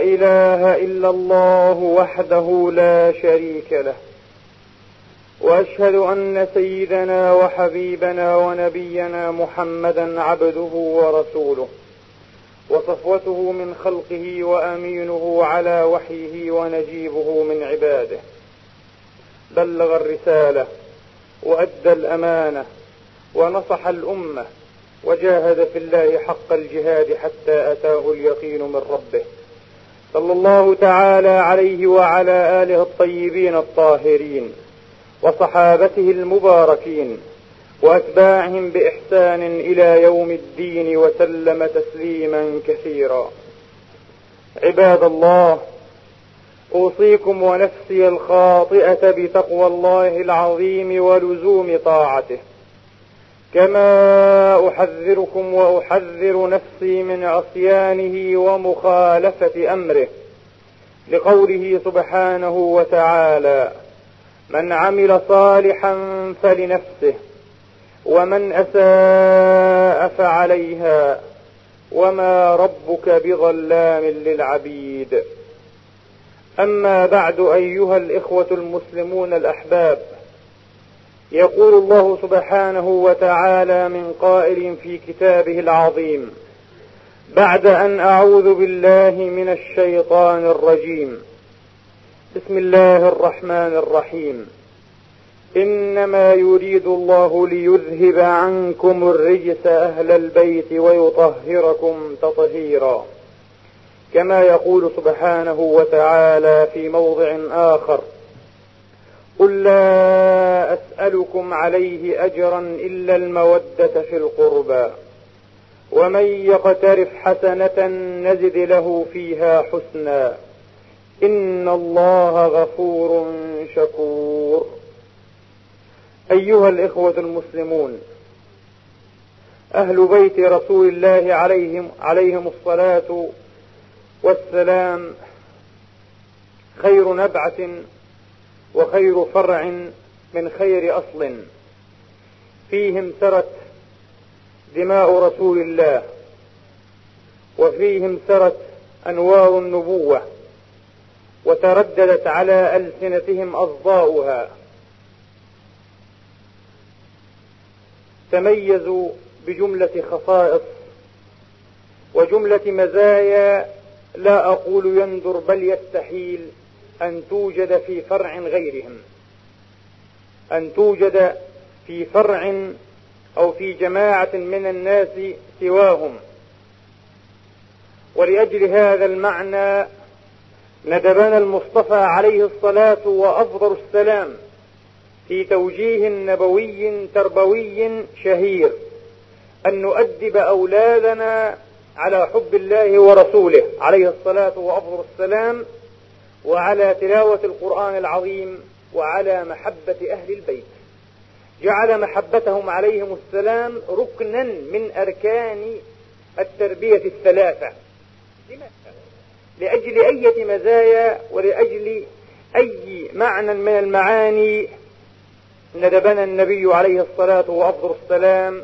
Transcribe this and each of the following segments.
إله إلا الله وحده لا شريك له. وأشهد أن سيدنا وحبيبنا ونبينا محمدا عبده ورسوله. وصفوته من خلقه وأمينه على وحيه ونجيبه من عباده. بلغ الرسالة وأدى الأمانة ونصح الأمة وجاهد في الله حق الجهاد حتى أتاه اليقين من ربه. صلى الله تعالى عليه وعلى آله الطيبين الطاهرين وصحابته المباركين وأتباعهم بإحسان إلى يوم الدين وسلم تسليما كثيرا. عباد الله أوصيكم ونفسي الخاطئة بتقوى الله العظيم ولزوم طاعته. كما احذركم واحذر نفسي من عصيانه ومخالفه امره لقوله سبحانه وتعالى من عمل صالحا فلنفسه ومن اساء فعليها وما ربك بظلام للعبيد اما بعد ايها الاخوه المسلمون الاحباب يقول الله سبحانه وتعالى من قائل في كتابه العظيم بعد أن أعوذ بالله من الشيطان الرجيم. بسم الله الرحمن الرحيم. إنما يريد الله ليذهب عنكم الرجس أهل البيت ويطهركم تطهيرا. كما يقول سبحانه وتعالى في موضع آخر قل لا أسألكم عليه أجرا إلا المودة في القربى ومن يقترف حسنة نزد له فيها حسنا إن الله غفور شكور. أيها الإخوة المسلمون أهل بيت رسول الله عليهم عليهم الصلاة والسلام خير نبعة وخير فرع من خير أصل. فيهم سرت دماء رسول الله وفيهم سرت أنوار النبوة وترددت على ألسنتهم اصداؤها تميزوا بجملة خصائص وجملة مزايا لا أقول يندر بل يستحيل. أن توجد في فرع غيرهم. أن توجد في فرع أو في جماعة من الناس سواهم. ولأجل هذا المعنى ندبنا المصطفى عليه الصلاة وأفضل السلام في توجيه نبوي تربوي شهير أن نؤدب أولادنا على حب الله ورسوله عليه الصلاة وأفضل السلام وعلى تلاوة القرآن العظيم وعلى محبة أهل البيت. جعل محبتهم عليهم السلام ركنا من أركان التربية الثلاثة. لأجل أية مزايا ولأجل أي معنى من المعاني. ندبنا النبي عليه الصلاة وأفضل السلام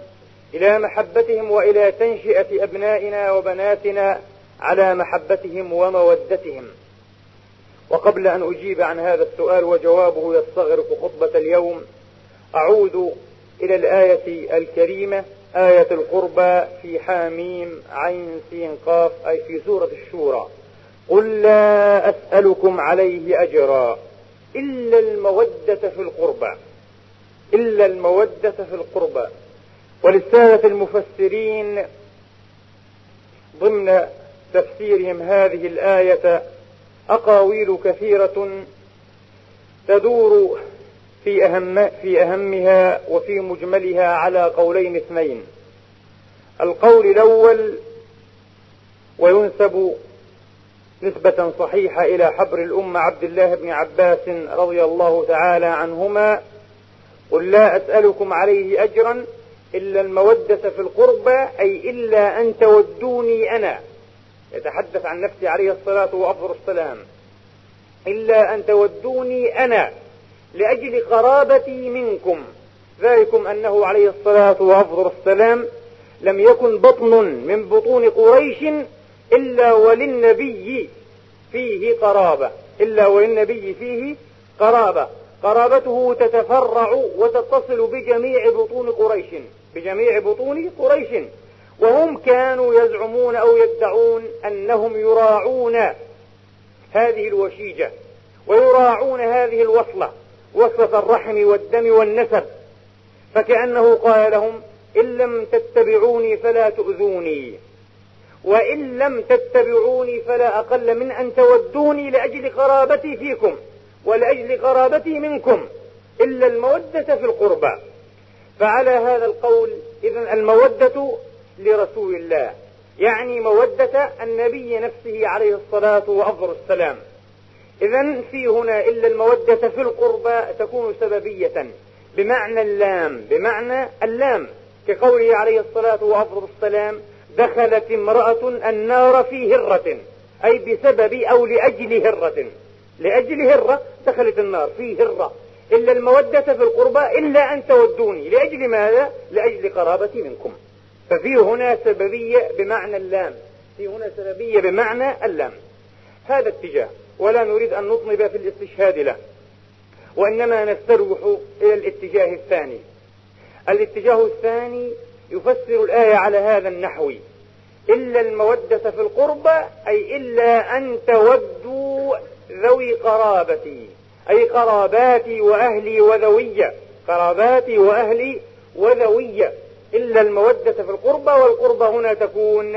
إلى محبتهم وإلى تنشئة أبنائنا وبناتنا على محبتهم ومودتهم. وقبل أن أجيب عن هذا السؤال وجوابه يستغرق خطبة اليوم أعود إلى الآية الكريمة آية القربى في حاميم عين سين قاف أي في سورة الشورى. قل لا أسألكم عليه أجرا إلا المودة في القربى إلا المودة في القربى. وللسادة المفسرين ضمن تفسيرهم هذه الآية أقاويل كثيرة تدور في أهم في أهمها وفي مجملها على قولين اثنين. القول الأول وينسب نسبة صحيحة إلى حبر الأمة عبد الله بن عباس رضي الله تعالى عنهما قل لا أسألكم عليه أجرا إلا المودة في القربى أي إلا أن تودوني أنا يتحدث عن نفسه عليه الصلاة وأفضل السلام. إلا أن تودوني أنا لأجل قرابتي منكم. ذلكم أنه عليه الصلاة وأفضل السلام لم يكن بطن من بطون قريش إلا وللنبي فيه قرابة. إلا وللنبي فيه قرابة. قرابته تتفرع وتتصل بجميع بطون قريش. بجميع بطون قريش. وهم كانوا يزعمون أو يدعون أنهم يراعون هذه الوشيجة ويراعون هذه الوصلة وصلة الرحم والدم والنسب. فكأنه قال لهم إن لم تتبعوني فلا تؤذوني وإن لم تتبعوني فلا أقل من أن تودوني لأجل قرابتي فيكم ولأجل قرابتي منكم إلا المودة في القربى. فعلى هذا القول إذا المودة لرسول الله يعني مودة النبي نفسه عليه الصلاة وأفضل السلام. إذا في هنا إلا المودة في القربى تكون سببية بمعنى اللام بمعنى اللام. كقوله عليه الصلاة وأفضل السلام دخلت امرأة النار في هرة أي بسبب أو لأجل هرة. لأجل هرة دخلت النار في هرة. إلا المودة في القربى إلا أن تودوني. لأجل ماذا؟ لأجل قرابتي منكم. ففي هنا سببية بمعنى اللام. في هنا سببية بمعنى اللام. هذا اتجاه. ولا نريد أن نطنب في الاستشهاد له. وإنما نستروح إلى الاتجاه الثاني. الاتجاه الثاني يفسر الآية على هذا النحو. إلا المودة في القربى أي إلا أن تودوا ذوي قرابتي. أي قراباتي وأهلي وذوية قراباتي وأهلي وذوية إلا المودة في القربى والقربى هنا تكون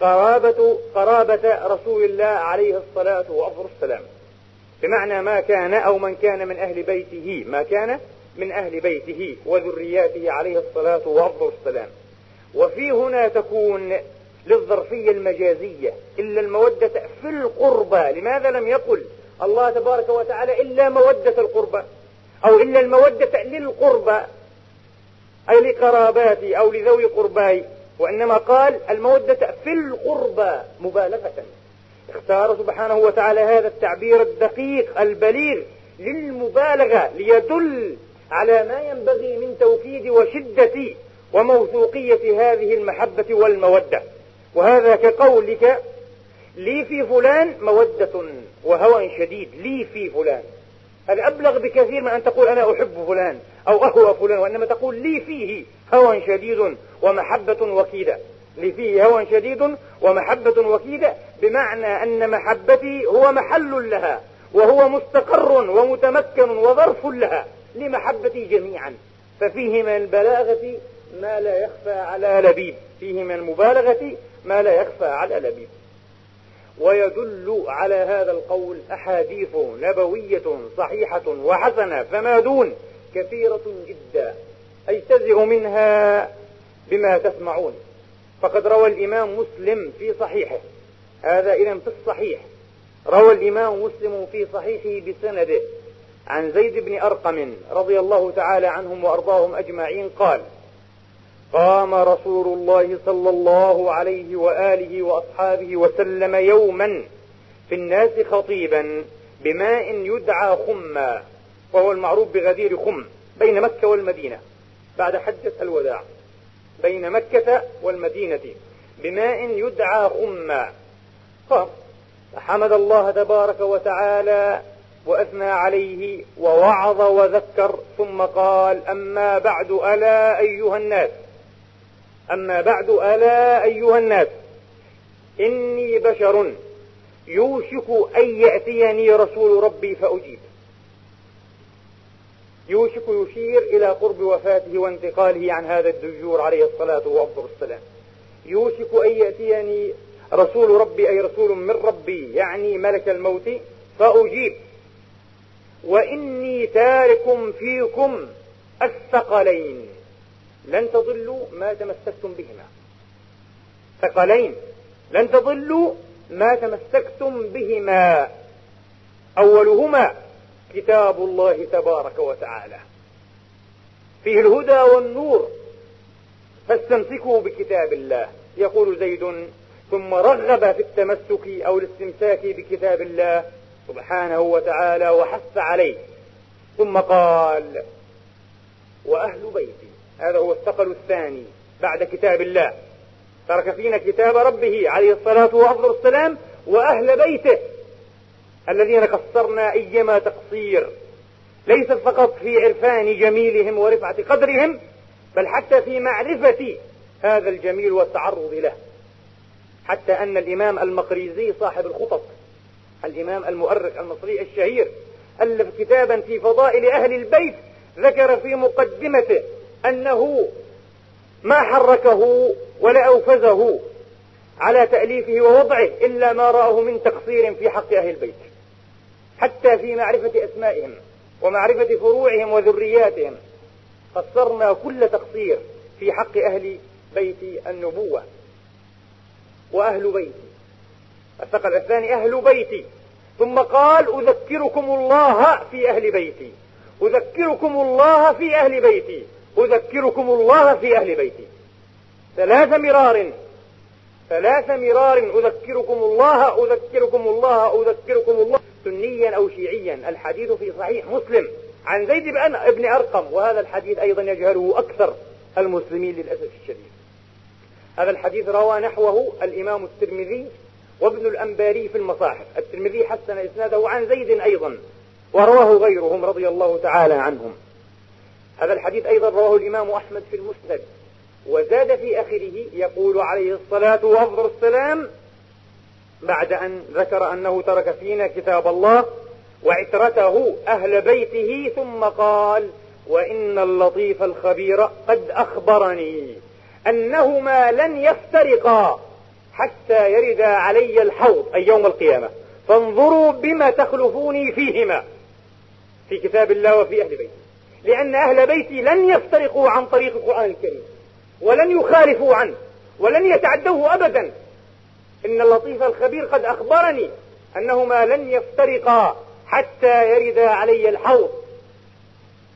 قرابة قرابة رسول الله عليه الصلاة وأفضل السلام. بمعنى ما كان أو من كان من أهل بيته ما كان من أهل بيته وذرياته عليه الصلاة وأفضل السلام. وفي هنا تكون للظرفية المجازية إلا المودة في القربى لماذا لم يقل الله تبارك وتعالى إلا مودة القربى أو إلا المودة للقربى أي لقراباتي أو لذوي قرباي وإنما قال المودة في القربى مبالغة. اختار سبحانه وتعالى هذا التعبير الدقيق البليغ للمبالغة ليدل على ما ينبغي من توكيد وشدة وموثوقية هذه المحبة والمودة. وهذا كقولك لي في فلان مودة وهوى شديد لي في فلان. هذا أبلغ بكثير من أن تقول أنا أحب فلان أو أهوى فلان وإنما تقول لي فيه هوى شديد ومحبة وكيدة. لي فيه هوى شديد ومحبة وكيدة بمعنى أن محبتي هو محل لها وهو مستقر ومتمكن وظرف لها لمحبتي جميعا. ففيه من البلاغة ما لا يخفى على لبيب فيه من المبالغة ما لا يخفى على لبيب. ويدل على هذا القول أحاديث نبوية صحيحة وحسنة فما دون كثيرة جدا أجتزئ منها بما تسمعون. فقد روى الإمام مسلم في صحيحه هذا إذا في الصحيح. روى الإمام مسلم في صحيحه بسنده. عن زيد بن أرقم رضي الله تعالى عنهم وأرضاهم أجمعين قال قام رسول الله صلى الله عليه وآله وأصحابه وسلم يوما في الناس خطيبا بماء يدعى خما وهو المعروف بغدير خم بين مكة والمدينة. بعد حجة الوداع بين مكة والمدينة بماء يدعى خما. قام. حمد الله تبارك وتعالى وأثنى عليه ووعظ وذكر ثم قال أما بعد ألا أيها الناس. أما بعد ألا أيها الناس إني بشر يوشك أن يأتيني رسول ربي فأجيب. يوشك يشير إلى قرب وفاته وانتقاله عن هذا الدجور عليه الصلاة وأفضل السلام. يوشك أن يأتيني رسول ربي أي رسول من ربي يعني ملك الموت فأجيب. وإني تارك فيكم الثقلين. لن تضلوا ما تمسكتم بهما. ثقلين لن تضلوا ما تمسكتم بهما. أولهما كتاب الله تبارك وتعالى. فيه الهدى والنور. فاستمسكوا بكتاب الله. يقول زيد ثم رغب في التمسك أو الاستمساك بكتاب الله سبحانه وتعالى وحث عليه. ثم قال وأهل بيتي. هذا هو الثقل الثاني بعد كتاب الله. ترك فينا كتاب ربه عليه الصلاة والسلام وأهل بيته. الذين قصرنا أيما تقصير. ليس فقط في عرفان جميلهم ورفعة قدرهم بل حتى في معرفة هذا الجميل والتعرض له. حتى أن الإمام المقريزي صاحب الخطط الإمام المؤرخ المصري الشهير ألف كتابا في فضائل أهل البيت ذكر في مقدمته أنه ما حركه ولا أوفزه على تأليفه ووضعه إلا ما رآه من تقصير في حق أهل البيت حتى في معرفة أسمائهم ومعرفة فروعهم وذرياتهم. قصرنا كل تقصير في حق أهل بيت النبوة وأهل بيتي. الثقل الثاني أهل بيتي. ثم قال أذكركم الله في أهل بيتي. أذكركم الله في أهل بيتي. أذكركم الله في أهل بيتي. ثلاث مرار ثلاث مرار أذكركم الله أذكركم الله أذكركم الله. سنيا أو شيعيا الحديث في صحيح مسلم عن زيد بن أرقم وهذا الحديث أيضا يجهله أكثر المسلمين للأسف الشديد. هذا الحديث روى نحوه الإمام الترمذي وابن الأنباري في المصاحف. الترمذي حسن إسناده عن زيد أيضا ورواه غيرهم رضي الله تعالى عنهم. هذا الحديث أيضا رواه الإمام أحمد في المسند. وزاد في آخره يقول عليه الصلاة وأفضل السلام بعد أن ذكر أنه ترك فينا كتاب الله وعترته أهل بيته ثم قال وإن اللطيف الخبير قد أخبرني أنهما لن يفترقا حتى يرد علي الحوض أي يوم القيامة. فانظروا بما تخلفوني فيهما في كتاب الله وفي أهل بيتي. لأن أهل بيتي لن يفترقوا عن طريق القرآن الكريم ولن يخالفوا عنه ولن يتعدوه أبدا. إن اللطيف الخبير قد أخبرني أنهما لن يفترقا حتى يرد علي الحوض.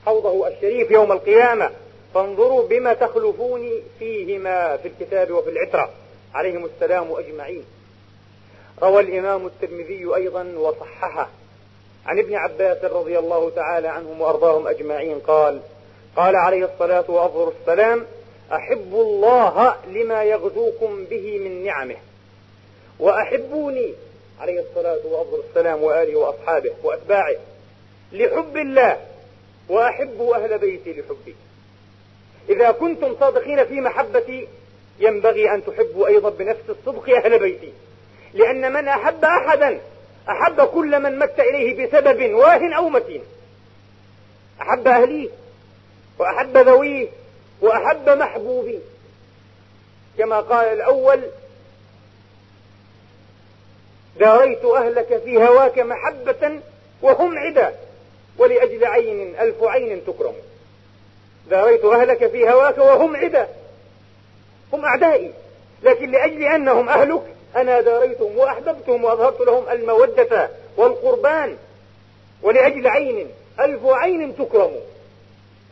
حوضه الشريف يوم القيامة. فانظروا بما تخلفوني فيهما في الكتاب وفي العترة. عليهم السلام أجمعين. روى الإمام الترمذي أيضا وصححه. عن ابن عباس رضي الله تعالى عنهم وأرضاهم أجمعين قال قال عليه الصلاة وأفضل السلام أحبوا الله لما يغدوكم به من نعمه وأحبوني عليه الصلاة وأفضل السلام وآله وأصحابه وأتباعه لحب الله وأحبوا أهل بيتي لحبي. إذا كنتم صادقين في محبتي ينبغي أن تحبوا أيضا بنفس الصدق أهل بيتي لأن من أحب أحدا أحب كل من مت إليه بسبب واه أو متين. أحب أهليه وأحب ذويه وأحب محبوبيه. كما قال الأول داريت أهلك في هواك محبة وهم عدا ولأجل عين ألف عين تكرم. داريت أهلك في هواك وهم عدا. هم أعدائي لكن لأجل أنهم أهلك أنا داريتهم وأحببتهم وأظهرت لهم المودة والقربان ولأجل عين ألف عين تكرم.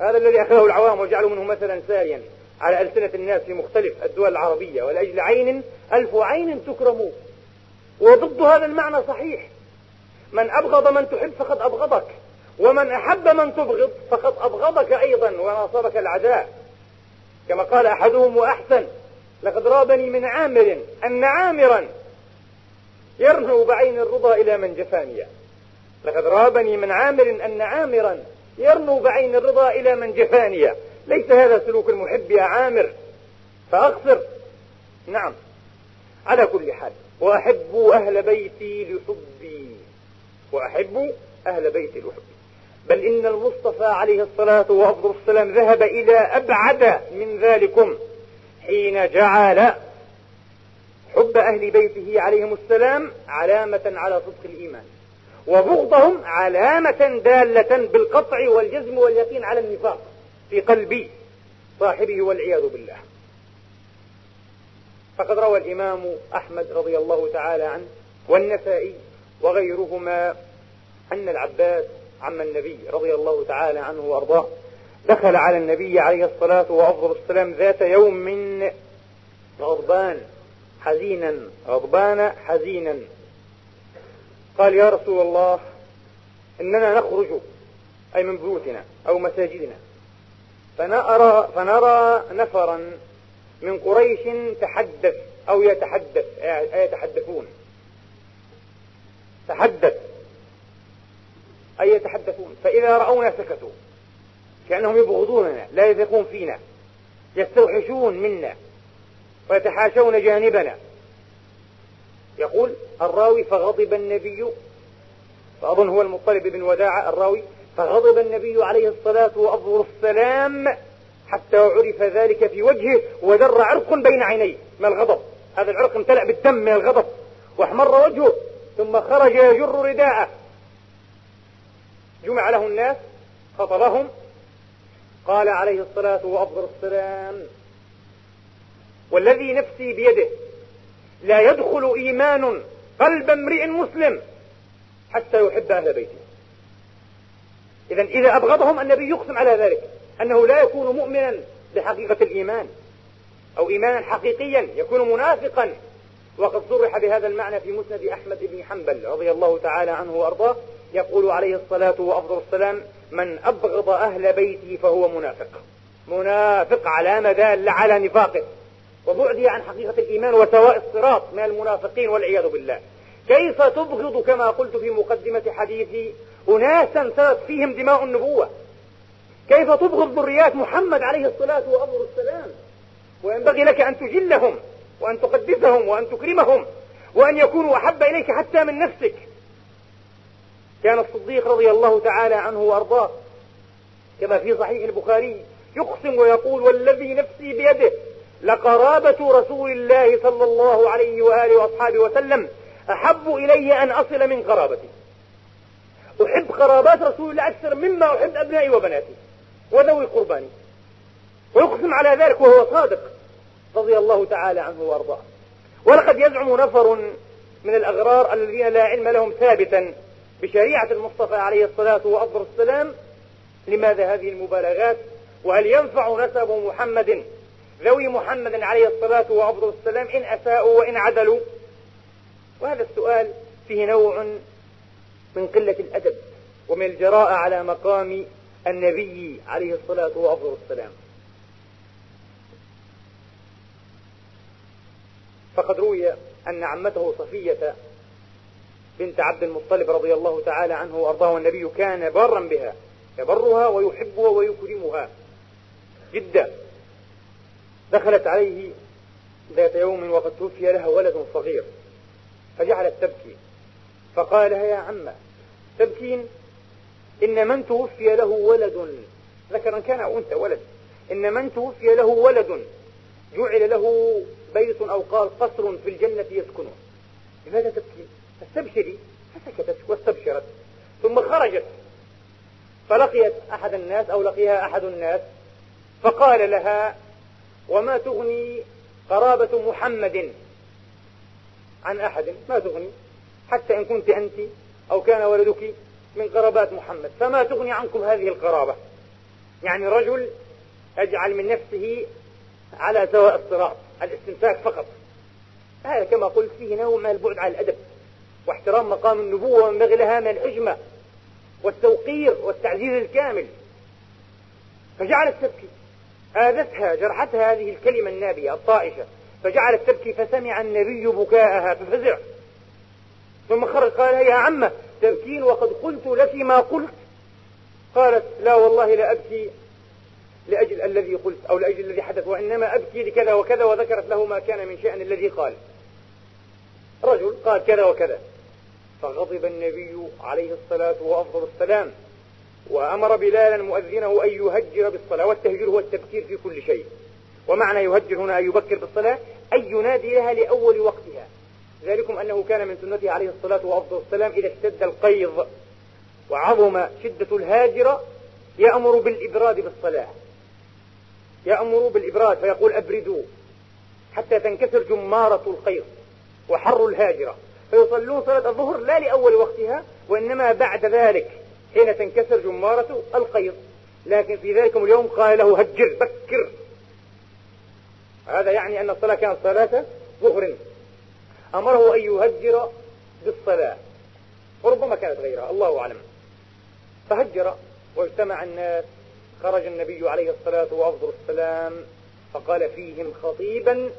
هذا الذي أخذه العوام وجعلوا منه مثلا ساريا على ألسنة الناس في مختلف الدول العربية ولأجل عين ألف عين تكرم. وضد هذا المعنى صحيح. من أبغض من تحب فقد أبغضك ومن أحب من تبغض فقد أبغضك أيضا وناصرك العداء. كما قال أحدهم وأحسن لقد رابني من عامر أن عامرا يرنو بعين الرضا إلى من جفاني لقد رابني من عامر أن عامرا يرنو بعين الرضا إلى من جفاني ليس هذا سلوك المحب يا عامر؟ فأقصر. نعم. على كل حال وأحبوا أهل بيتي لحبي. وأحبوا أهل بيتي لحبي. بل إن المصطفى عليه الصلاة والسلام ذهب إلى أبعد من ذلكم. حين جعل حب أهل بيته عليهم السلام علامة على صدق الإيمان. وبغضهم علامة دالة بالقطع والجزم واليقين على النفاق في قلب صاحبه والعياذ بالله. فقد روى الإمام أحمد رضي الله تعالى عنه والنسائي وغيرهما أن العباس عم النبي رضي الله تعالى عنه وأرضاه دخل على النبي عليه الصلاة وأفضل السلام ذات يوم من غضبان حزينا غضبان حزينا. قال يا رسول الله إننا نخرج أي من بيوتنا أو مساجدنا فنرى, فنرى نفرا من قريش تحدث أو يتحدث يتحدثون. تحدث أي يتحدثون فإذا رأونا سكتوا. كأنهم يبغضوننا لا يثقون فينا يستوحشون منا ويتحاشون جانبنا. يقول الراوي فغضب النبي فأظن هو المطلب بن وداعة الراوي فغضب النبي عليه الصلاة وأفضل السلام حتى عرف ذلك في وجهه ودر عرق بين عينيه. من الغضب؟ هذا العرق امتلأ بالدم من الغضب واحمر وجهه ثم خرج يجر رداءه. جمع له الناس خطبهم قال عليه الصلاة وأفضل السلام. والذي نفسي بيده لا يدخل إيمان قلب امرئ مسلم حتى يحب أهل بيته. إذا إذا أبغضهم النبي يقسم على ذلك أنه لا يكون مؤمنا بحقيقة الإيمان أو إيمانا حقيقيا يكون منافقا. وقد صرح بهذا المعنى في مسند أحمد بن حنبل رضي الله تعالى عنه وأرضاه. يقول عليه الصلاة وأفضل السلام من أبغض أهل بيتي فهو منافق. منافق علامة دالة على نفاقه وبعده عن حقيقة الإيمان وسواء الصراط من المنافقين والعياذ بالله. كيف تبغض كما قلت في مقدمة حديثي؟ أناسا سرت فيهم دماء النبوة. كيف تبغض ذريات محمد عليه الصلاة وأفضل السلام؟ وينبغي لك أن تجلهم وأن تقدسهم وأن تكرمهم وأن يكونوا أحب إليك حتى من نفسك. كان الصديق رضي الله تعالى عنه وأرضاه. كما في صحيح البخاري يقسم ويقول والذي نفسي بيده لقرابة رسول الله صلى الله عليه وآله وأصحابه وسلم أحب إلي أن أصل من قرابتي. أحب قرابات رسول الله أكثر مما أحب أبنائي وبناتي وذوي قرباني. ويقسم على ذلك وهو صادق رضي الله تعالى عنه وأرضاه. ولقد يزعم نفر من الأغرار الذين لا علم لهم ثابتا بشريعة المصطفى عليه الصلاة وأفضل السلام لماذا هذه المبالغات؟ وهل ينفع نسب محمد ذوي محمد عليه الصلاة وأفضل السلام إن أساءوا وإن عدلوا؟ وهذا السؤال فيه نوع من قلة الأدب ومن الجراءة على مقام النبي عليه الصلاة وأفضل السلام. فقد روي أن عمته صفية بنت عبد المطلب رضي الله تعالى عنه وأرضاه النبي كان بارا بها يبرها ويحبها ويكرمها جدا. دخلت عليه ذات يوم وقد توفي لها ولد صغير فجعلت تبكي. فقال لها يا عمة تبكين؟ إن من توفي له ولد ذكرا كان أو أنثى ولد. إن من توفي له ولد جعل له بيت أو قال قصر في الجنة يسكنه. لماذا تبكين؟ فاستبشري فسكتت واستبشرت. ثم خرجت. فلقيت أحد الناس أو لقيها أحد الناس. فقال لها وما تغني قرابة محمد؟ عن أحد ما تغني. حتى إن كنت أنت أو كان ولدك من قرابات محمد. فما تغني عنكم هذه القرابة. يعني رجل يجعل من نفسه على سواء الصراط الاستمساك فقط. هذا كما قلت فيه نوع من البعد عن الأدب. واحترام مقام النبوة وينبغي لها من الحجمة والتوقير والتعزيز الكامل. فجعلت تبكي آذتها جرحتها هذه الكلمة النابية الطائشة. فجعلت تبكي فسمع النبي بكاءها ففزع. ثم خرج قال يا عمة تبكين وقد قلت لك ما قلت. قالت لا والله لا أبكي لأجل الذي قلت أو لأجل الذي حدث وإنما أبكي لكذا وكذا وذكرت له ما كان من شأن الذي قال. رجل قال كذا وكذا. فغضب النبي عليه الصلاة وأفضل السلام وأمر بلالا مؤذنه أن يهجر بالصلاة والتهجير هو التبكير في كل شيء. ومعنى يهجر هنا أن يبكر بالصلاة أن ينادي لها لأول وقتها. ذلكم أنه كان من سنته عليه الصلاة وأفضل السلام إذا اشتد القيض وعظم شدة الهاجرة يأمر بالإبراد بالصلاة. يأمر بالإبراد فيقول أبردوا حتى تنكسر جمارة القيض وحر الهاجرة. فيصلون صلاة الظهر لا لأول وقتها وإنما بعد ذلك حين تنكسر جمارة القيض. لكن في ذلك اليوم قال له هجر بكر. هذا يعني أن الصلاة كانت صلاة ظهر. أمره أن يهجر بالصلاة. وربما كانت غيرها الله أعلم. فهجر واجتمع الناس خرج النبي عليه الصلاة وأفضل السلام فقال فيهم خطيبا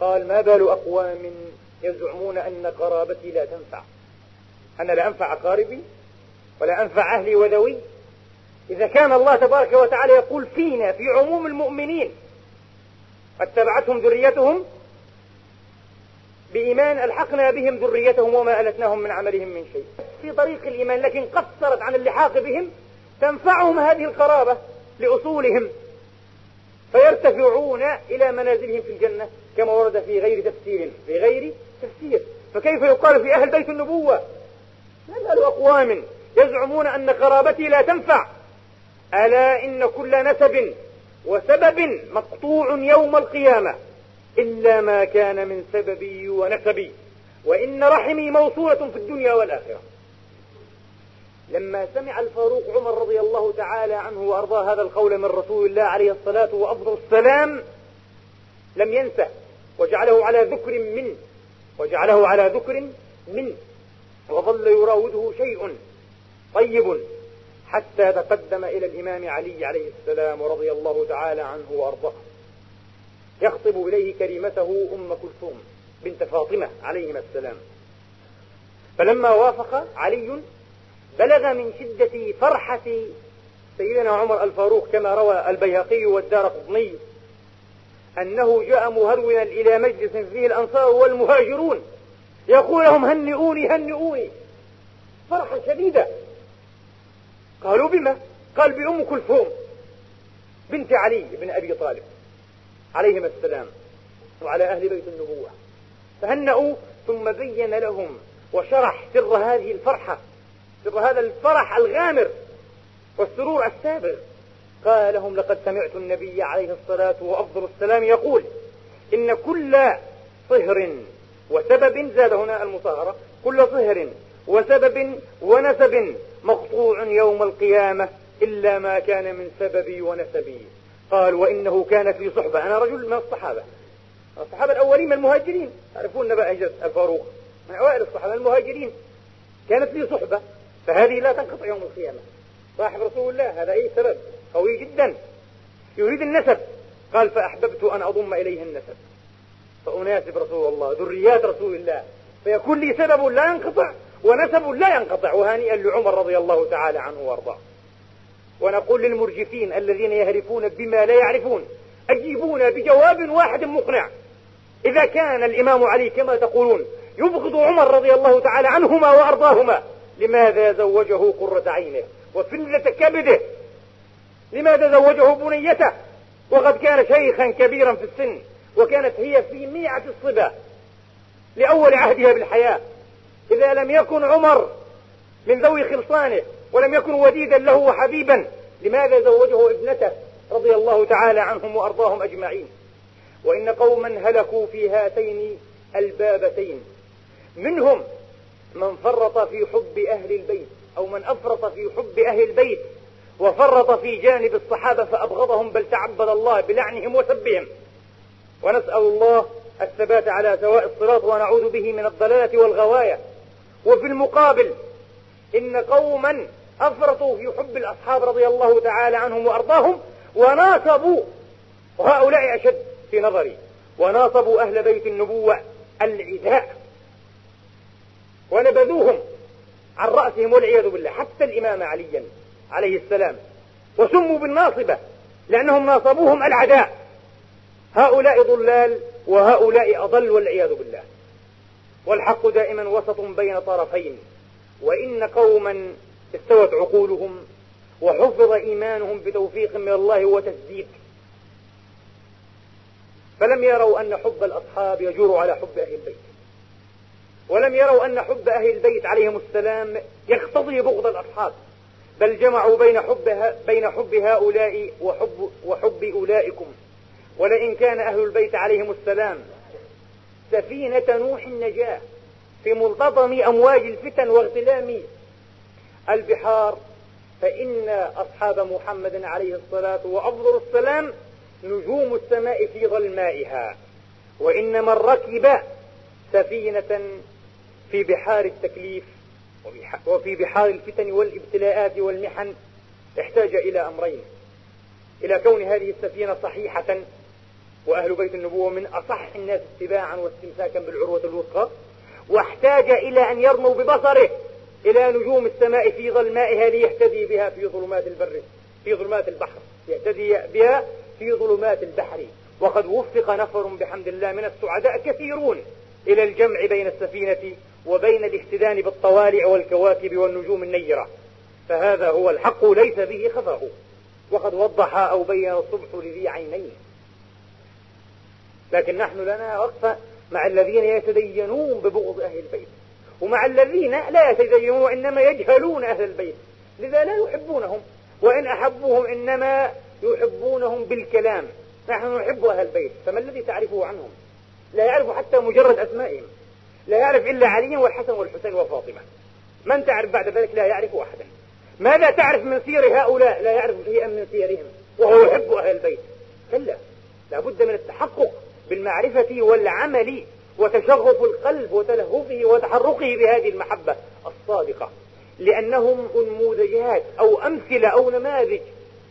قال ما بال أقوام يزعمون أن قرابتي لا تنفع. أنا لا أنفع أقاربي ولا أنفع أهلي وذوي إذا كان الله تبارك وتعالى يقول فينا في عموم المؤمنين اتبعتهم ذريتهم بإيمان ألحقنا بهم ذريتهم وما ألتناهم من عملهم من شيء. في طريق الإيمان لكن قصرت عن اللحاق بهم تنفعهم هذه القرابة لأصولهم. فيرتفعون إلى منازلهم في الجنة كما ورد في غير تفسير في غير تفسير فكيف يقال في أهل بيت النبوة؟ نسأل أقوام يزعمون أن قرابتي لا تنفع. ألا إن كل نسب وسبب مقطوع يوم القيامة. إلا ما كان من سببي ونسبي. وإن رحمي موصولة في الدنيا والآخرة. لما سمع الفاروق عمر رضي الله تعالى عنه وأرضاه هذا القول من رسول الله عليه الصلاة وأفضل السلام لم ينسى. وجعله على ذكر منه وجعله على ذكر منه وظل يراوده شيء طيب حتى تقدم إلى الإمام علي عليه السلام ورضي الله تعالى عنه وأرضاه. يخطب إليه كريمته أم كلثوم بنت فاطمة عليهما السلام. فلما وافق علي بلغ من شدة فرحة سيدنا عمر الفاروق كما روى البيهقي والدار قطني أنه جاء مهرولا إلى مجلس فيه الأنصار والمهاجرون. يقول لهم هنئوني هنئوني. فرحة شديدة قالوا بما؟ قال بأم كلثوم بنت علي بن أبي طالب عليهما السلام وعلى أهل بيت النبوة. فهنأوا ثم بين لهم وشرح سر هذه الفرحة سر هذا الفرح الغامر والسرور السابغ. قال لهم لقد سمعت النبي عليه الصلاة وأفضل السلام يقول إن كل صهر وسبب زاد هنا المصاهرة كل صهر وسبب ونسب مقطوع يوم القيامة إلا ما كان من سببي ونسبي. قال وإنه كان في صحبة أنا رجل من الصحابة. الصحابة الأولين من المهاجرين. تعرفون نبأ هجرة الفاروق؟ من أوائل الصحابة المهاجرين. كانت لي صحبة فهذه لا تنقطع يوم القيامة. صاحب رسول الله هذا أي سبب؟ قوي جدا. يريد النسب. قال فأحببت أن أضم إليه النسب. فأناسب رسول الله ذريات رسول الله. فيكون لي سبب لا ينقطع ونسب لا ينقطع وهنيئا لعمر رضي الله تعالى عنه وأرضاه. ونقول للمرجفين الذين يهرفون بما لا يعرفون أجيبونا بجواب واحد مقنع. إذا كان الإمام علي كما تقولون يبغض عمر رضي الله تعالى عنهما وأرضاهما لماذا زوجه قرة عينه وفلة كبده؟ لماذا زوجه بنيته. وقد كان شيخا كبيرا في السن وكانت هي في ميعة الصبا لأول عهدها بالحياة. إذا لم يكن عمر من ذوي خلصانه ولم يكن وديدا له وحبيبا لماذا زوجه ابنته رضي الله تعالى عنهم وأرضاهم أجمعين؟ وإن قوما هلكوا في هاتين البابتين. منهم من فرط في حب أهل البيت أو من أفرط في حب أهل البيت وفرط في جانب الصحابة فأبغضهم بل تعبد الله بلعنهم وسبهم. ونسأل الله الثبات على سواء الصراط ونعوذ به من الضلالة والغواية. وفي المقابل إن قوما أفرطوا في حب الأصحاب رضي الله تعالى عنهم وأرضاهم وناصبوا وهؤلاء أشد في نظري وناصبوا أهل بيت النبوة العداء ونبذوهم عن رأسهم والعياذ بالله حتى الإمام عليا. عليه السلام. وسموا بالناصبة لأنهم ناصبوهم العداء. هؤلاء ضلال وهؤلاء أضل والعياذ بالله. والحق دائما وسط بين طرفين. وإن قوما استوت عقولهم وحفظ إيمانهم بتوفيق من الله وتسديد فلم يروا أن حب الأصحاب يجور على حب أهل البيت. ولم يروا أن حب أهل البيت عليهم السلام يقتضي بغض الأصحاب. بل جمعوا بين حب بين حب هؤلاء وحب وحب أولئكم. ولئن كان أهل البيت عليهم السلام سفينة نوح النجاة في ملتطم أمواج الفتن واغتلام البحار فإن أصحاب محمد عليه الصلاة وأفضل السلام نجوم السماء في ظلمائها. وإن من ركب سفينة في بحار التكليف وفي بحار الفتن والابتلاءات والمحن احتاج إلى أمرين. إلى كون هذه السفينة صحيحة وأهل بيت النبوة من أصح الناس اتباعا واستمساكا بالعروة الوثقى واحتاج إلى أن يرموا ببصره إلى نجوم السماء في ظلمائها ليهتدي بها في ظلمات البر في ظلمات البحر يهتدي بها في ظلمات البحر. وقد وفق نفر بحمد الله من السعداء كثيرون إلى الجمع بين السفينة وبين الاهتدان بالطوالع والكواكب والنجوم النيرة. فهذا هو الحق ليس به خفاء وقد وضح أو بين الصبح لذي عينين. لكن نحن لنا وقفة مع الذين يتدينون ببغض أهل البيت. ومع الذين لا يتدينون وإنما يجهلون أهل البيت. لذا لا يحبونهم. وإن أحبوهم إنما يحبونهم بالكلام. نحن نحب أهل البيت. فما الذي تعرفه عنهم؟ لا يعرف حتى مجرد أسمائهم. لا يعرف إلا علي والحسن والحسين وفاطمة. من تعرف بعد ذلك لا يعرف أحدا. ماذا تعرف من سير هؤلاء؟ لا يعرف شيئا من سيرهم وهو يحب أهل البيت. كلا لابد من التحقق بالمعرفة والعمل وتشغف القلب وتلهفه وتحرقه بهذه المحبة الصادقة. لأنهم أنموذجات أو أمثلة أو نماذج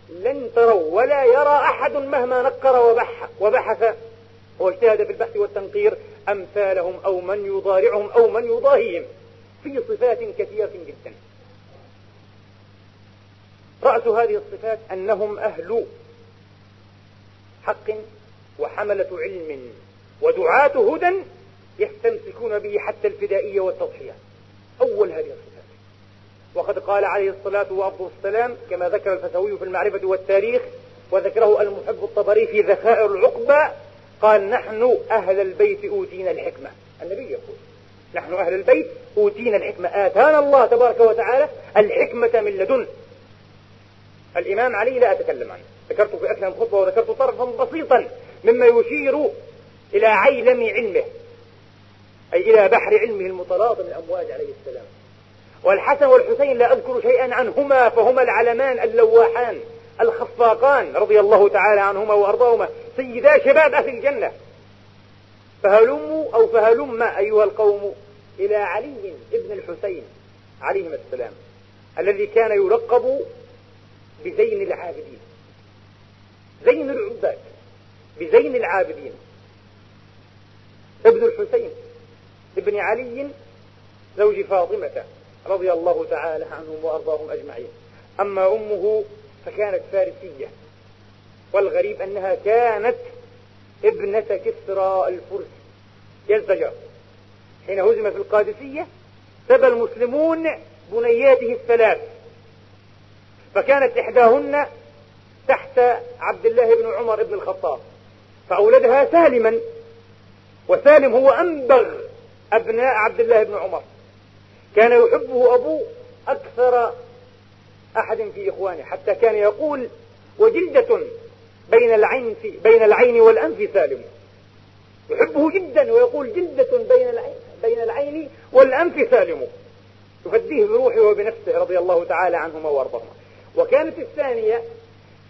لن تروا ولا يرى أحد مهما نقر وبحث, وبحث واجتهد في البحث والتنقير أمثالهم أو من يضارعهم أو من يضاهيهم في صفات كثيرة جدا. رأس هذه الصفات أنهم أهل حق وحملة علم ودعاة هدى يستمسكون به حتى الفدائية والتضحية. أول هذه الصفات. وقد قال عليه الصلاة والسلام كما ذكر الفتوي في المعرفة والتاريخ وذكره المحب الطبري في ذخائر العقبة قال نحن أهل البيت أوتينا الحكمة. النبي يقول نحن أهل البيت أوتينا الحكمة. آتانا الله تبارك وتعالى الحكمة من لدن. الإمام علي لا أتكلم عنه. ذكرت في أكثر من خطبة وذكرت طرفا بسيطا مما يشير إلى عيلم علمه أي إلى بحر علمه المتلاطم الأمواج عليه السلام. والحسن والحسين لا أذكر شيئا عنهما فهما العلمان اللواحان الخفاقان رضي الله تعالى عنهما وأرضاهما. سيدا شباب أهل الجنة. فهلموا أو فهلم أيها القوم إلى علي ابن الحسين عليهما السلام الذي كان يلقب بزين العابدين. زين العباد بزين العابدين. ابن الحسين ابن علي زوج فاطمة رضي الله تعالى عنهم وأرضاهم أجمعين. أما أمه فكانت فارسية. والغريب أنها كانت ابنة كسرى الفرس. يزدجر حين هزم في القادسية سبى المسلمون بنياته الثلاث. فكانت إحداهن تحت عبد الله بن عمر بن الخطاب فأولدها سالما وسالم هو أنبغ أبناء عبد الله بن عمر. كان يحبه أبوه أكثر أحد في إخوانه حتى كان يقول وجلدة بين العين في بين العين والأنف سالم. يحبه جدا ويقول جلدة بين العين بين العين والأنف سالم. يفديه بروحه وبنفسه رضي الله تعالى عنهما وأرضاهما. وكانت الثانية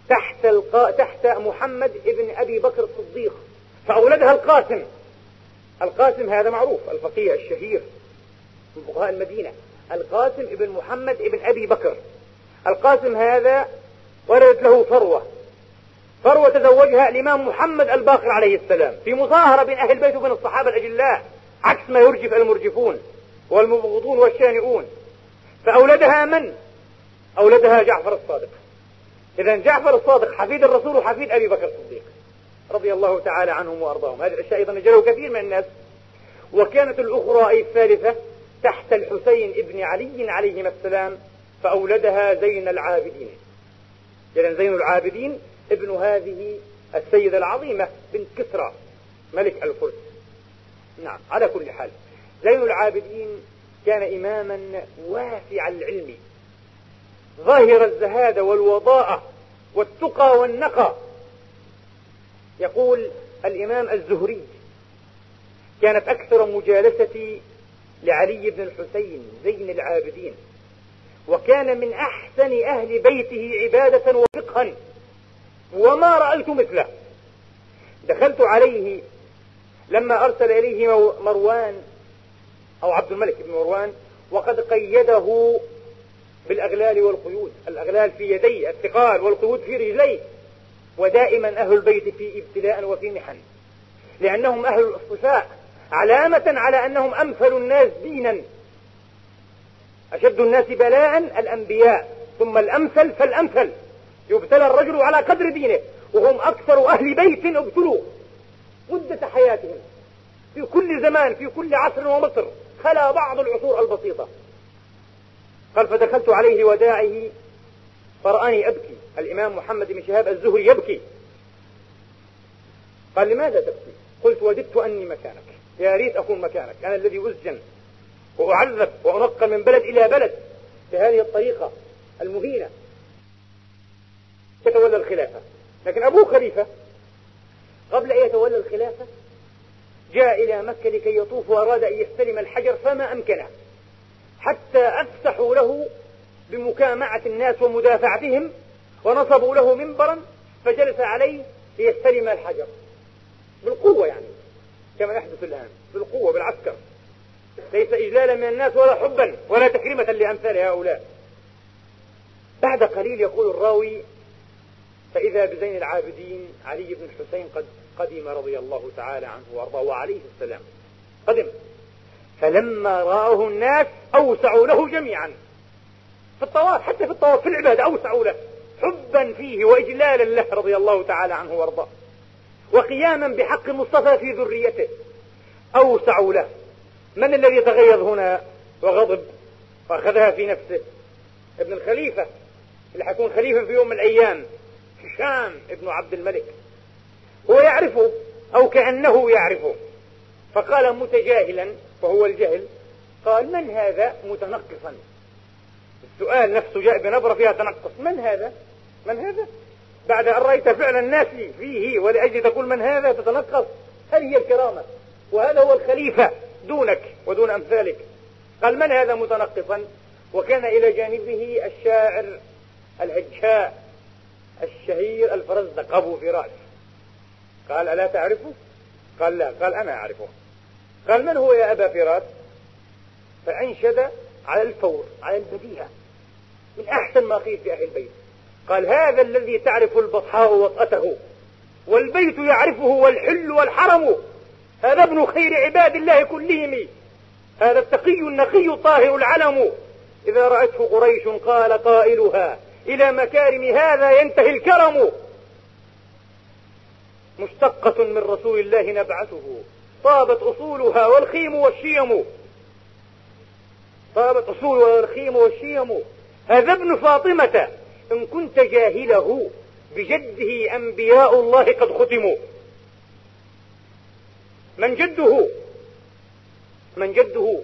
تحت القا... تحت محمد ابن أبي بكر الصديق فأولدها القاسم. القاسم هذا معروف الفقيه الشهير من فقهاء المدينة. القاسم ابن محمد ابن أبي بكر. القاسم هذا ولدت له ثروة ثروة تزوجها الإمام محمد الباقر عليه السلام في مظاهرة بين أهل البيت وبين الصحابة الأجلاء عكس ما يرجف المرجفون والمبغضون والشانئون. فأولدها من؟ أولدها جعفر الصادق. إذا جعفر الصادق حفيد الرسول وحفيد أبي بكر الصديق رضي الله تعالى عنهم وأرضاهم. هذه الأشياء أيضا نجله كثير من الناس. وكانت الأخرى أي الثالثة تحت الحسين ابن علي عليهما السلام فأولدها زين العابدين. إذا زين العابدين ابن هذه السيدة العظيمة بنت كسرى ملك الفرس نعم على كل حال. زين العابدين كان إماما واسع العلم. ظاهر الزهادة والوضاءة والتقى والنقى. يقول الإمام الزهري كانت أكثر مجالستي لعلي بن الحسين زين العابدين. وكان من أحسن أهل بيته عبادة وفقها. وما رأيت مثله. دخلت عليه لما أرسل إليه مروان أو عبد الملك بن مروان وقد قيده بالأغلال والقيود. الأغلال في يديه الثقال والقيود في رجليه. ودائما أهل البيت في ابتلاء وفي محن. لأنهم أهل الاصطفاء علامة على أنهم أمثل الناس دينا. أشد الناس بلاء الأنبياء ثم الأمثل فالأمثل. يبتلى الرجل على قدر دينه وهم أكثر أهل بيت ابتلوا مدة حياتهم في كل زمان في كل عصر ومصر خلا بعض العصور البسيطة. قال فدخلت عليه وداعه فرآني أبكي. الإمام محمد بن شهاب الزهري يبكي. قال لماذا تبكي؟ قلت وددت أني مكانك. يا ريت أكون مكانك. أنا الذي أسجن وأعذب وأنقل من بلد إلى بلد بهذه الطريقة المهينة. يتولى الخلافة. لكن أبوه خليفة. قبل أن يتولى الخلافة جاء إلى مكة لكي يطوف وأراد أن يستلم الحجر فما أمكنه. حتى أفسحوا له بمكامعة الناس ومدافعتهم ونصبوا له منبرا فجلس عليه ليستلم الحجر. بالقوة يعني كما يحدث الآن. بالقوة بالعسكر. ليس إجلالا من الناس ولا حبا ولا تكريمة لأمثال هؤلاء. بعد قليل يقول الراوي فإذا بزين العابدين علي بن الحسين قد قدم رضي الله تعالى عنه وأرضاه وعليه السلام. قدم. فلما رآه الناس أوسعوا له جميعا. في الطواف حتى في الطواف في العبادة أوسعوا له. حبا فيه وإجلالا له رضي الله تعالى عنه وأرضاه. وقياما بحق المصطفى في ذريته. أوسعوا له. من الذي تغيظ هنا؟ وغضب. وأخذها في نفسه. ابن الخليفة. اللي حيكون خليفة في يوم من الأيام. هشام ابن عبد الملك. هو يعرفه أو كأنه يعرفه. فقال متجاهلا وهو الجهل قال من هذا؟ متنقصا. السؤال نفسه جاء بنبرة فيها تنقص. من هذا؟ من هذا؟ بعد أن رأيت فعل الناس فيه ولأجل تقول من هذا؟ تتنقص. هذه هي الكرامة؟ وهذا هو الخليفة دونك ودون أمثالك. قال من هذا؟ متنقصا. وكان إلى جانبه الشاعر الهجاء الشهير الفرزدق أبو فراس قال ألا تعرفه؟ قال لا. قال أنا أعرفه؟ قال من هو يا أبا فراس؟ فأنشد على الفور على البديهة. من أحسن ما قيل في أهل البيت. قال هذا الذي تعرف البطحاء وطأته والبيت يعرفه والحل والحرم هذا ابن خير عباد الله كلهم هذا التقي النقي الطاهر العلم. إذا رأته قريش قال قائلها إلى مكارم هذا ينتهي الكرم. مشتقة من رسول الله نبعته طابت أصولها والخيم والشيم. طابت أصولها والخيم والشيم. هذا ابن فاطمة. إن كنت جاهله بجده أنبياء الله قد ختموا. من جده؟ من جده؟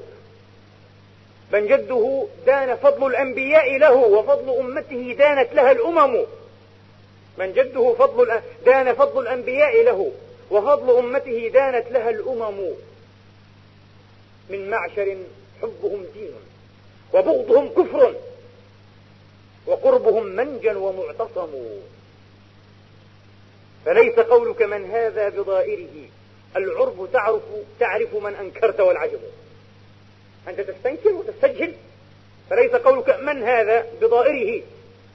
من جده دان فضل الأنبياء له وفضل أمته دانت لها الأمم. من جده فضل دان فضل الأنبياء له وفضل أمته دانت لها الأمم. من معشر حبهم دين وبغضهم كفر وقربهم منجا ومعتصم. فليس قولك من هذا بضائره. العرب تعرف تعرف من أنكرت والعجب. أنت تستنكر وتستجهل؟ فليس قولك من هذا بضائره؟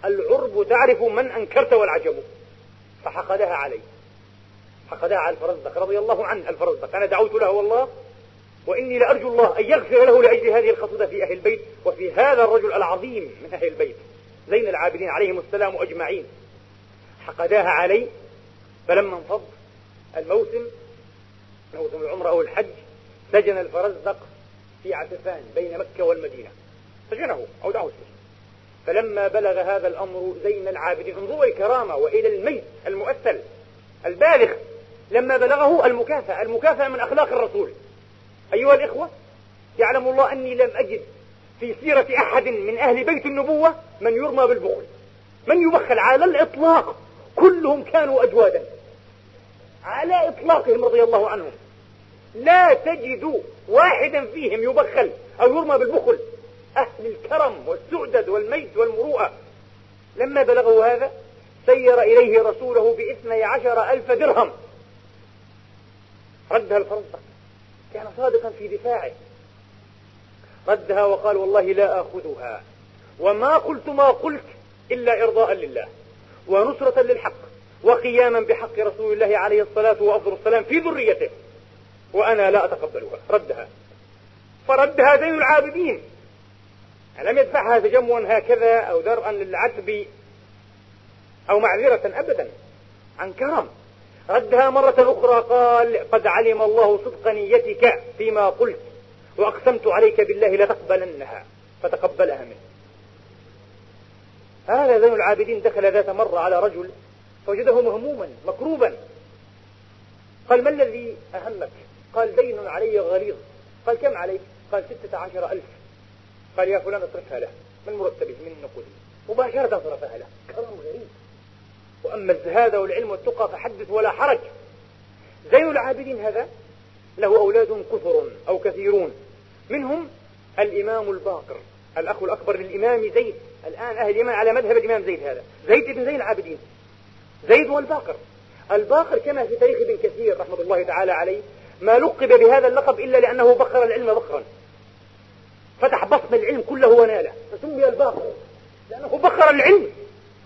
العرب تعرف من أنكرت والعجب. فحقدها عليه حقدها على الفرزدق رضي الله عنه الفرزدق. أنا دعوت له والله وإني لأرجو الله أن يغفر له لأجل هذه الخصوصة في أهل البيت وفي هذا الرجل العظيم من أهل البيت زين العابدين عليهم السلام أجمعين. حقداها عليه فلما انفض الموسم موسم العمرة أو الحج سجن الفرزدق في عسفان بين مكة والمدينة سجنه أو دعوة السجن فلما بلغ هذا الأمر زين العابدين انظروا الكرامة وإلى الميت المؤثل البالغ لما بلغه المكافأة المكافأة من أخلاق الرسول. أيها الإخوة يعلم الله أني لم أجد في سيرة أحد من أهل بيت النبوة من يرمى بالبخل. من يبخل؟ على الإطلاق. كلهم كانوا أجوادا. على إطلاقهم رضي الله عنهم. لا تجد واحدا فيهم يبخل أو يرمى بالبخل. أهل الكرم والسؤدد والميت والمروءة. لما بلغوا هذا سير إليه رسوله بإثني عشر ألف درهم. ردها الفرزدق كان صادقا في دفاعه. ردها وقال والله لا آخذها. وما قلت ما قلت إلا إرضاء لله. ونصرة للحق. وقياما بحق رسول الله عليه الصلاة وأفضل السلام في ذريته. وأنا لا أتقبلها. ردها. فردها زين العابدين. لم يدفعها تجمعا هكذا أو درءا للعتب أو معذرة أبدا؟ عن كرم ردها مرة أخرى قال قد علم الله صدق نيتك فيما قلت وأقسمت عليك بالله لتقبلنها. فتقبلها منه. هذا زين العابدين دخل ذات مرة على رجل فوجده مهموما مكروبا. قال ما الذي أهمك؟ قال دين علي غليظ قال كم عليك قال ستة عشر ألف. قال يا فلان اصرفها له. من مرتبه من نقوده مباشرة صرفها له. كرم غريب. وأما الزهاد والعلم والتقى فحدث ولا حرج. زين العابدين هذا له أولاد كثر أو كثيرون. منهم الإمام الباقر. الأخ الأكبر للإمام زيد. الآن أهل اليمن على مذهب الإمام زيد هذا. زيد بن زين العابدين. زيد والباقر. الباقر كما في تاريخ ابن كثير رحمة الله تعالى عليه ما لقب بهذا اللقب إلا لأنه بخر العلم بخرا. فتح بطن العلم كله وناله فسمي الباقر لأنه بخر العلم.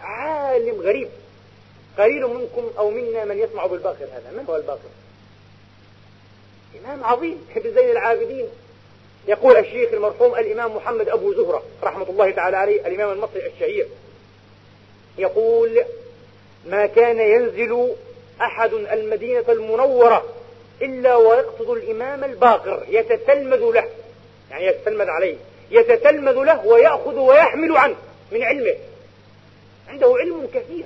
عالم غريب. قليل منكم أو منا من يسمع بالباقر هذا. من هو الباقر؟ إمام عظيم ابن زين العابدين. يقول الشيخ المرحوم الإمام محمد أبو زهرة رحمة الله تعالى عليه الإمام المصري الشهير. يقول ما كان ينزل أحد المدينة المنورة إلا ويقصد الإمام الباقر يتتلمذ له. يعني يتتلمذ عليه. يتتلمذ له ويأخذ ويحمل عنه من علمه. عنده علم كثير.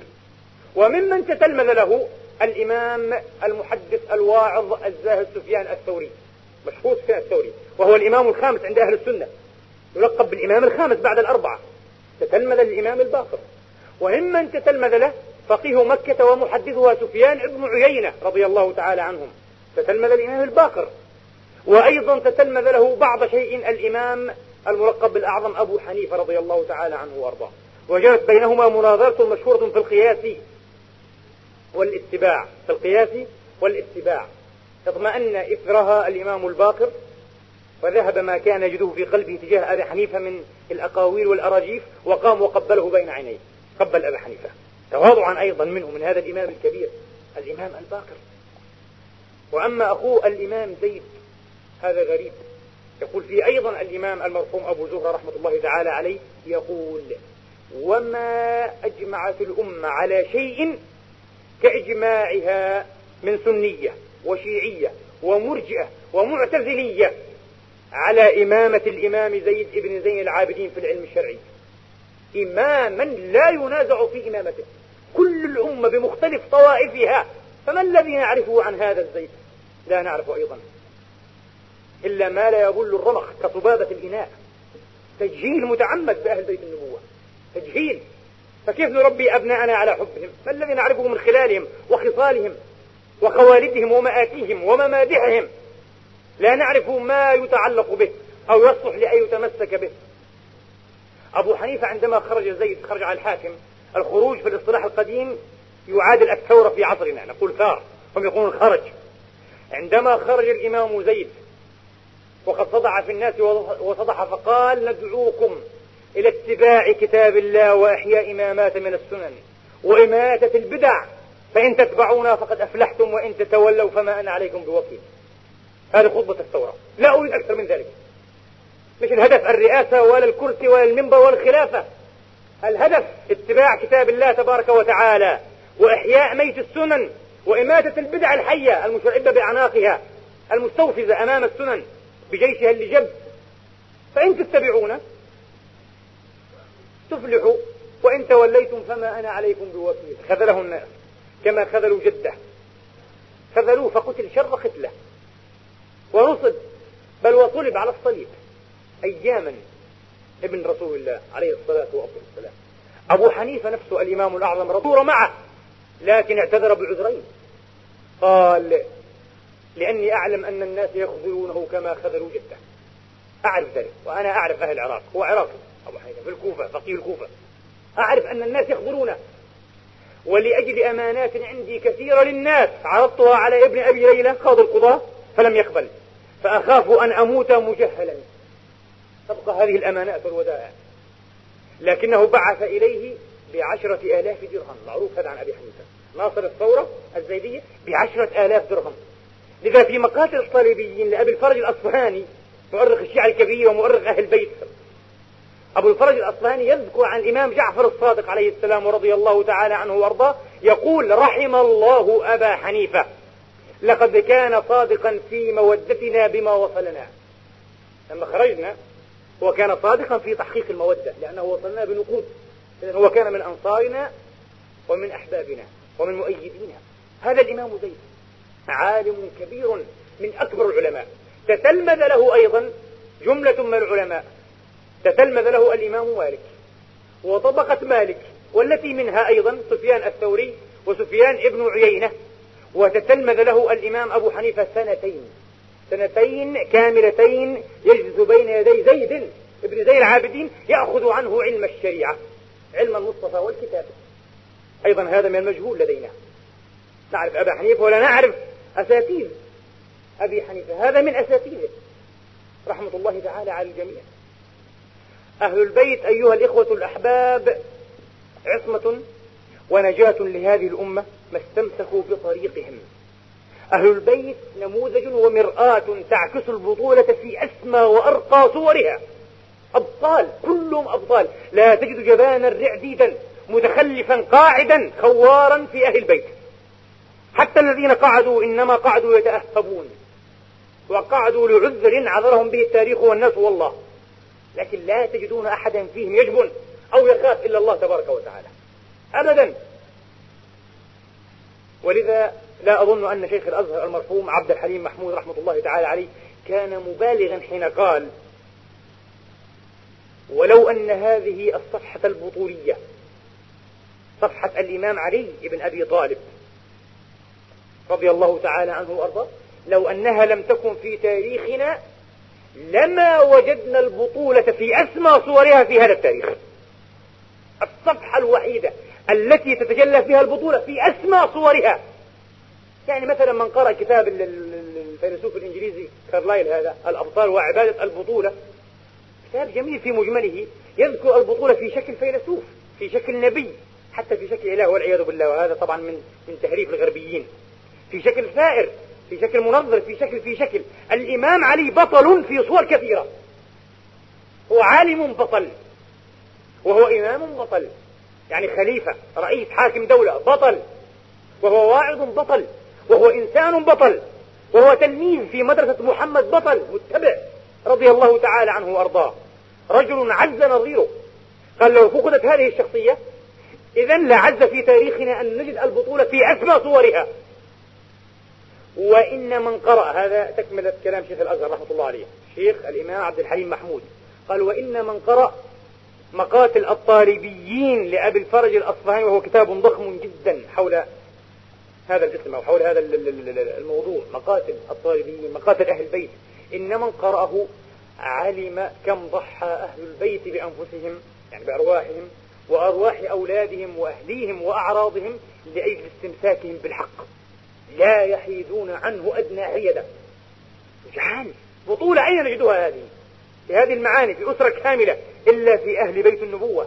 وممن تتلمذ له الإمام المحدث الواعظ الزاهد سفيان الثوري. مشهور سفيان الثوري. وهو الإمام الخامس عند أهل السنة. يلقب بالإمام الخامس بعد الأربعة. تتلمذ للإمام الباقر. وممن تتلمذ له فقيه مكة ومحدثها سفيان بن عيينة رضي الله تعالى عنهم. تتلمذ الإمام الباقر وأيضا تتلمذ له بعض شيء الإمام الملقب بالأعظم أبو حنيفة رضي الله تعالى عنه وأرضاه. وجرت بينهما مناظرة مشهورة في القياس والاتباع. في القياس والاتباع. اطمأن إثرها الإمام الباقر وذهب ما كان يجده في قلبه تجاه أبي حنيفة من الأقاويل والأراجيف وقام وقبله بين عينيه. قبل أبا حنيفة. تواضعا أيضا منه من هذا الإمام الكبير الإمام الباقر وأما أخوه الإمام زيد هذا غريب. يقول فيه أيضا الإمام المرحوم أبو زهرة رحمة الله تعالى عليه يقول وما أجمعت الأمة على شيء كإجماعها من سنية وشيعية ومرجئة ومعتزلية على إمامة الإمام زيد بن زين العابدين في العلم الشرعي. إماما لا ينازع في إمامته. كل الأمة بمختلف طوائفها فما الذي نعرفه عن هذا الزيد لا نعرف أيضا. إلا ما لا يبل الرمق كصبابة الإناء. تجهيل متعمد بأهل بيت النبوة. تجهيل. فكيف نربي أبناءنا على حبهم؟ ما الذي نعرفه من خلالهم وخصالهم وخوالدهم ومآتيهم وممادحهم؟ لا نعرف ما يتعلق به أو يصلح لأن يتمسك به. أبو حنيفة عندما خرج زيد خرج على الحاكم الخروج في الاصطلاح القديم يعادل الثورة في عصرنا. نقول ثار هم يقولون خرج. عندما خرج الإمام زيد وقد صدع في الناس وصدح فقال ندعوكم إلى اتباع كتاب الله وإحياء إمامات من السنن وإماتة البدع. فإن تتبعونا فقد أفلحتم وإن تتولوا فما أنا عليكم بوكيل. هذه خطبة الثورة. لا أريد أكثر من ذلك. مش الهدف الرئاسة ولا الكرسي ولا المنبر ولا الخلافة. الهدف اتباع كتاب الله تبارك وتعالى. وإحياء ميت السنن وإماتة البدع الحية المشعبة بأعناقها المستوفزة أمام السنن بجيشها اللي جب. فإن تتبعونا تفلحوا وإن توليتم فما أنا عليكم بوكيل. خذله الناس كما خذلوا جدة. خذلوه فقتل شر قتلة ورصد بل وصلب على الصليب أياما ابن رسول الله عليه الصلاة والسلام. أبو حنيفة نفسه الإمام الأعظم رضور معه. لكن اعتذر بعذرين. قال لأني أعلم أن الناس يخذلونه كما خذلوا جده. أعرف ذلك وأنا أعرف أهل العراق هو عراقي. أبو حنيفة في الكوفة فقيه الكوفة. أعرف أن الناس يخذلونه. ولأجل أمانات عندي كثيرة للناس عرضتها على ابن أبي ليلى قاضي القضاة فلم يقبل. فأخاف أن أموت مجهلا. تبقى هذه الأمانات والودائع. لكنه بعث إليه بعشرة آلاف درهم. معروف هذا عن أبي حنيفة. ناصر الثورة الزيدية بعشرة آلاف درهم. لذا في مقاتل الصليبيين لأبي الفرج الأصفهاني مؤرخ الشيعة الكبير ومؤرخ أهل البيت أبو الفرج الأصفهاني يذكر عن الإمام جعفر الصادق عليه السلام ورضي الله تعالى عنه وأرضاه يقول رحم الله أبا حنيفة لقد كان صادقا في مودتنا بما وصلنا. لما خرجنا هو كان صادقا في تحقيق المودة لأنه وصلنا بنقود. إذن هو كان من أنصارنا ومن أحبابنا ومن مؤيدينا. هذا الإمام زيد عالم كبير من أكبر العلماء. تتلمذ له أيضا جملة من العلماء. تتلمذ له الإمام مالك وطبقة مالك والتي منها أيضا سفيان الثوري وسفيان ابن عيينة. وتتلمذ له الإمام أبو حنيفة سنتين. سنتين كاملتين يجلس بين يدي زيد ابن زي العابدين يأخذ عنه علم الشريعة. علم المصطفى والكتاب. أيضا هذا من المجهول لدينا. نعرف أبا حنيفة ولا نعرف أساتيذ أبي حنيفة. هذا من أساتيذه. رحمة الله تعالى على الجميع. أهل البيت أيها الإخوة الأحباب عصمة ونجاة لهذه الأمة ما استمسكوا بطريقهم. أهل البيت نموذج ومرآة تعكس البطولة في أسمى وأرقى صورها. أبطال كلهم أبطال. لا تجد جبانا رعديدا متخلفا قاعدا خوارا في أهل البيت. حتى الذين قعدوا إنما قعدوا يتأهبون. وقعدوا لعذر عذرهم به التاريخ والناس والله. لكن لا تجدون أحدا فيهم يجبن أو يخاف إلا الله تبارك وتعالى. أبدا. ولذا لا أظن أن شيخ الأزهر المرحوم عبد الحليم محمود رحمة الله تعالى عليه كان مبالغا حين قال ولو أن هذه الصفحة البطولية صفحة الإمام علي بن أبي طالب رضي الله تعالى عنه وأرضاه لو أنها لم تكن في تاريخنا لما وجدنا البطولة في أسمى صورها في هذا التاريخ. الصفحة الوحيدة التي تتجلى فيها البطولة في أسمى صورها. يعني مثلا من قرأ كتاب الفيلسوف الإنجليزي كارلايل هذا الأبطال وعبادة البطولة كتاب جميل في مجمله يذكر البطولة في شكل فيلسوف في شكل نبي حتى في شكل إله والعياذ بالله وهذا طبعا من من تهريف الغربيين. في شكل ثائر في شكل منظر في شكل في شكل. الإمام علي بطل في صور كثيرة. هو عالم بطل. وهو إمام بطل. يعني خليفة رئيس حاكم دولة بطل. وهو واعظ بطل. وهو إنسان بطل. وهو تلميذ في مدرسة محمد بطل متبع. رضي الله تعالى عنه وأرضاه. رجل عز نظيره. قال لو فقدت هذه الشخصية؟ إذا لعز في تاريخنا أن نجد البطولة في أسمى صورها. وإن من قرأ هذا تكملة كلام شيخ الأزهر رحمة الله عليه شيخ الإمام عبد الحليم محمود. قال وإن من قرأ مقاتل الطالبيين لأبي الفرج الأصفهاني وهو كتاب ضخم جدا حول هذا الاسم أو حول هذا الموضوع مقاتل الطالبيين مقاتل أهل البيت. إن من قرأه علم كم ضحى أهل البيت بأنفسهم يعني بأرواحهم وأرواح أولادهم وأهليهم وأعراضهم لأجل استمساكهم بالحق. لا يحيدون عنه أدنى حيدة جعان. بطولة أين نجدها هذه. في هذه المعاني في أسرة كاملة إلا في أهل بيت النبوة.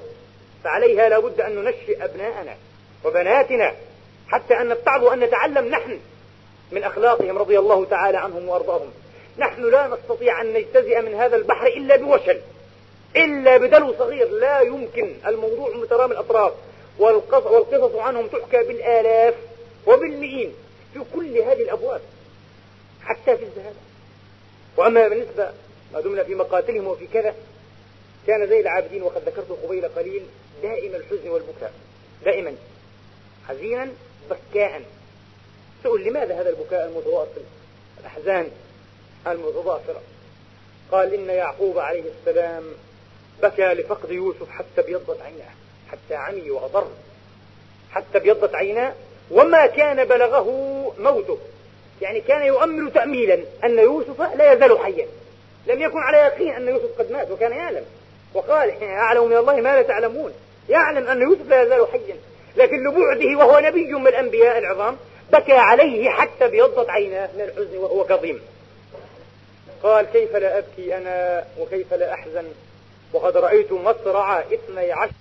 فعليها لا بد أن ننشئ أبناءنا وبناتنا حتى أن نبتعد أن نتعلم نحن من أخلاقهم رضي الله تعالى عنهم وأرضاهم. نحن لا نستطيع أن نجتزئ من هذا البحر إلا بوشل إلا بدلو صغير لا يمكن الموضوع مترامي الأطراف والقصص عنهم تحكى بالآلاف وبالمئين في كل هذه الأبواب حتى في الذهاب وأما بالنسبة ما دمنا في مقاتلهم وفي كذا كان زي العابدين وقد ذكرت قبيل قليل دائم الحزن والبكاء دائما حزينا بكاء. سئل لماذا هذا البكاء المتواصل؟ الأحزان المتضافرة قال إن يعقوب عليه السلام بكى لفقد يوسف حتى أبيضت عيناه حتى عمي وأضر حتى أبيضت عيناه وما كان بلغه موته. يعني كان يؤمل تأميلا أن يوسف لا يزال حيا. لم يكن على يقين أن يوسف قد مات وكان يعلم. وقال أعلم من الله ما لا تعلمون. يعلم أن يوسف لا يزال حيا. لكن لبعده وهو نبي من الأنبياء العظام بكى عليه حتى بيضت عيناه من الحزن وهو كظيم. قال كيف لا أبكي أنا وكيف لا أحزن؟ وقد رأيت مصرع اثني عشر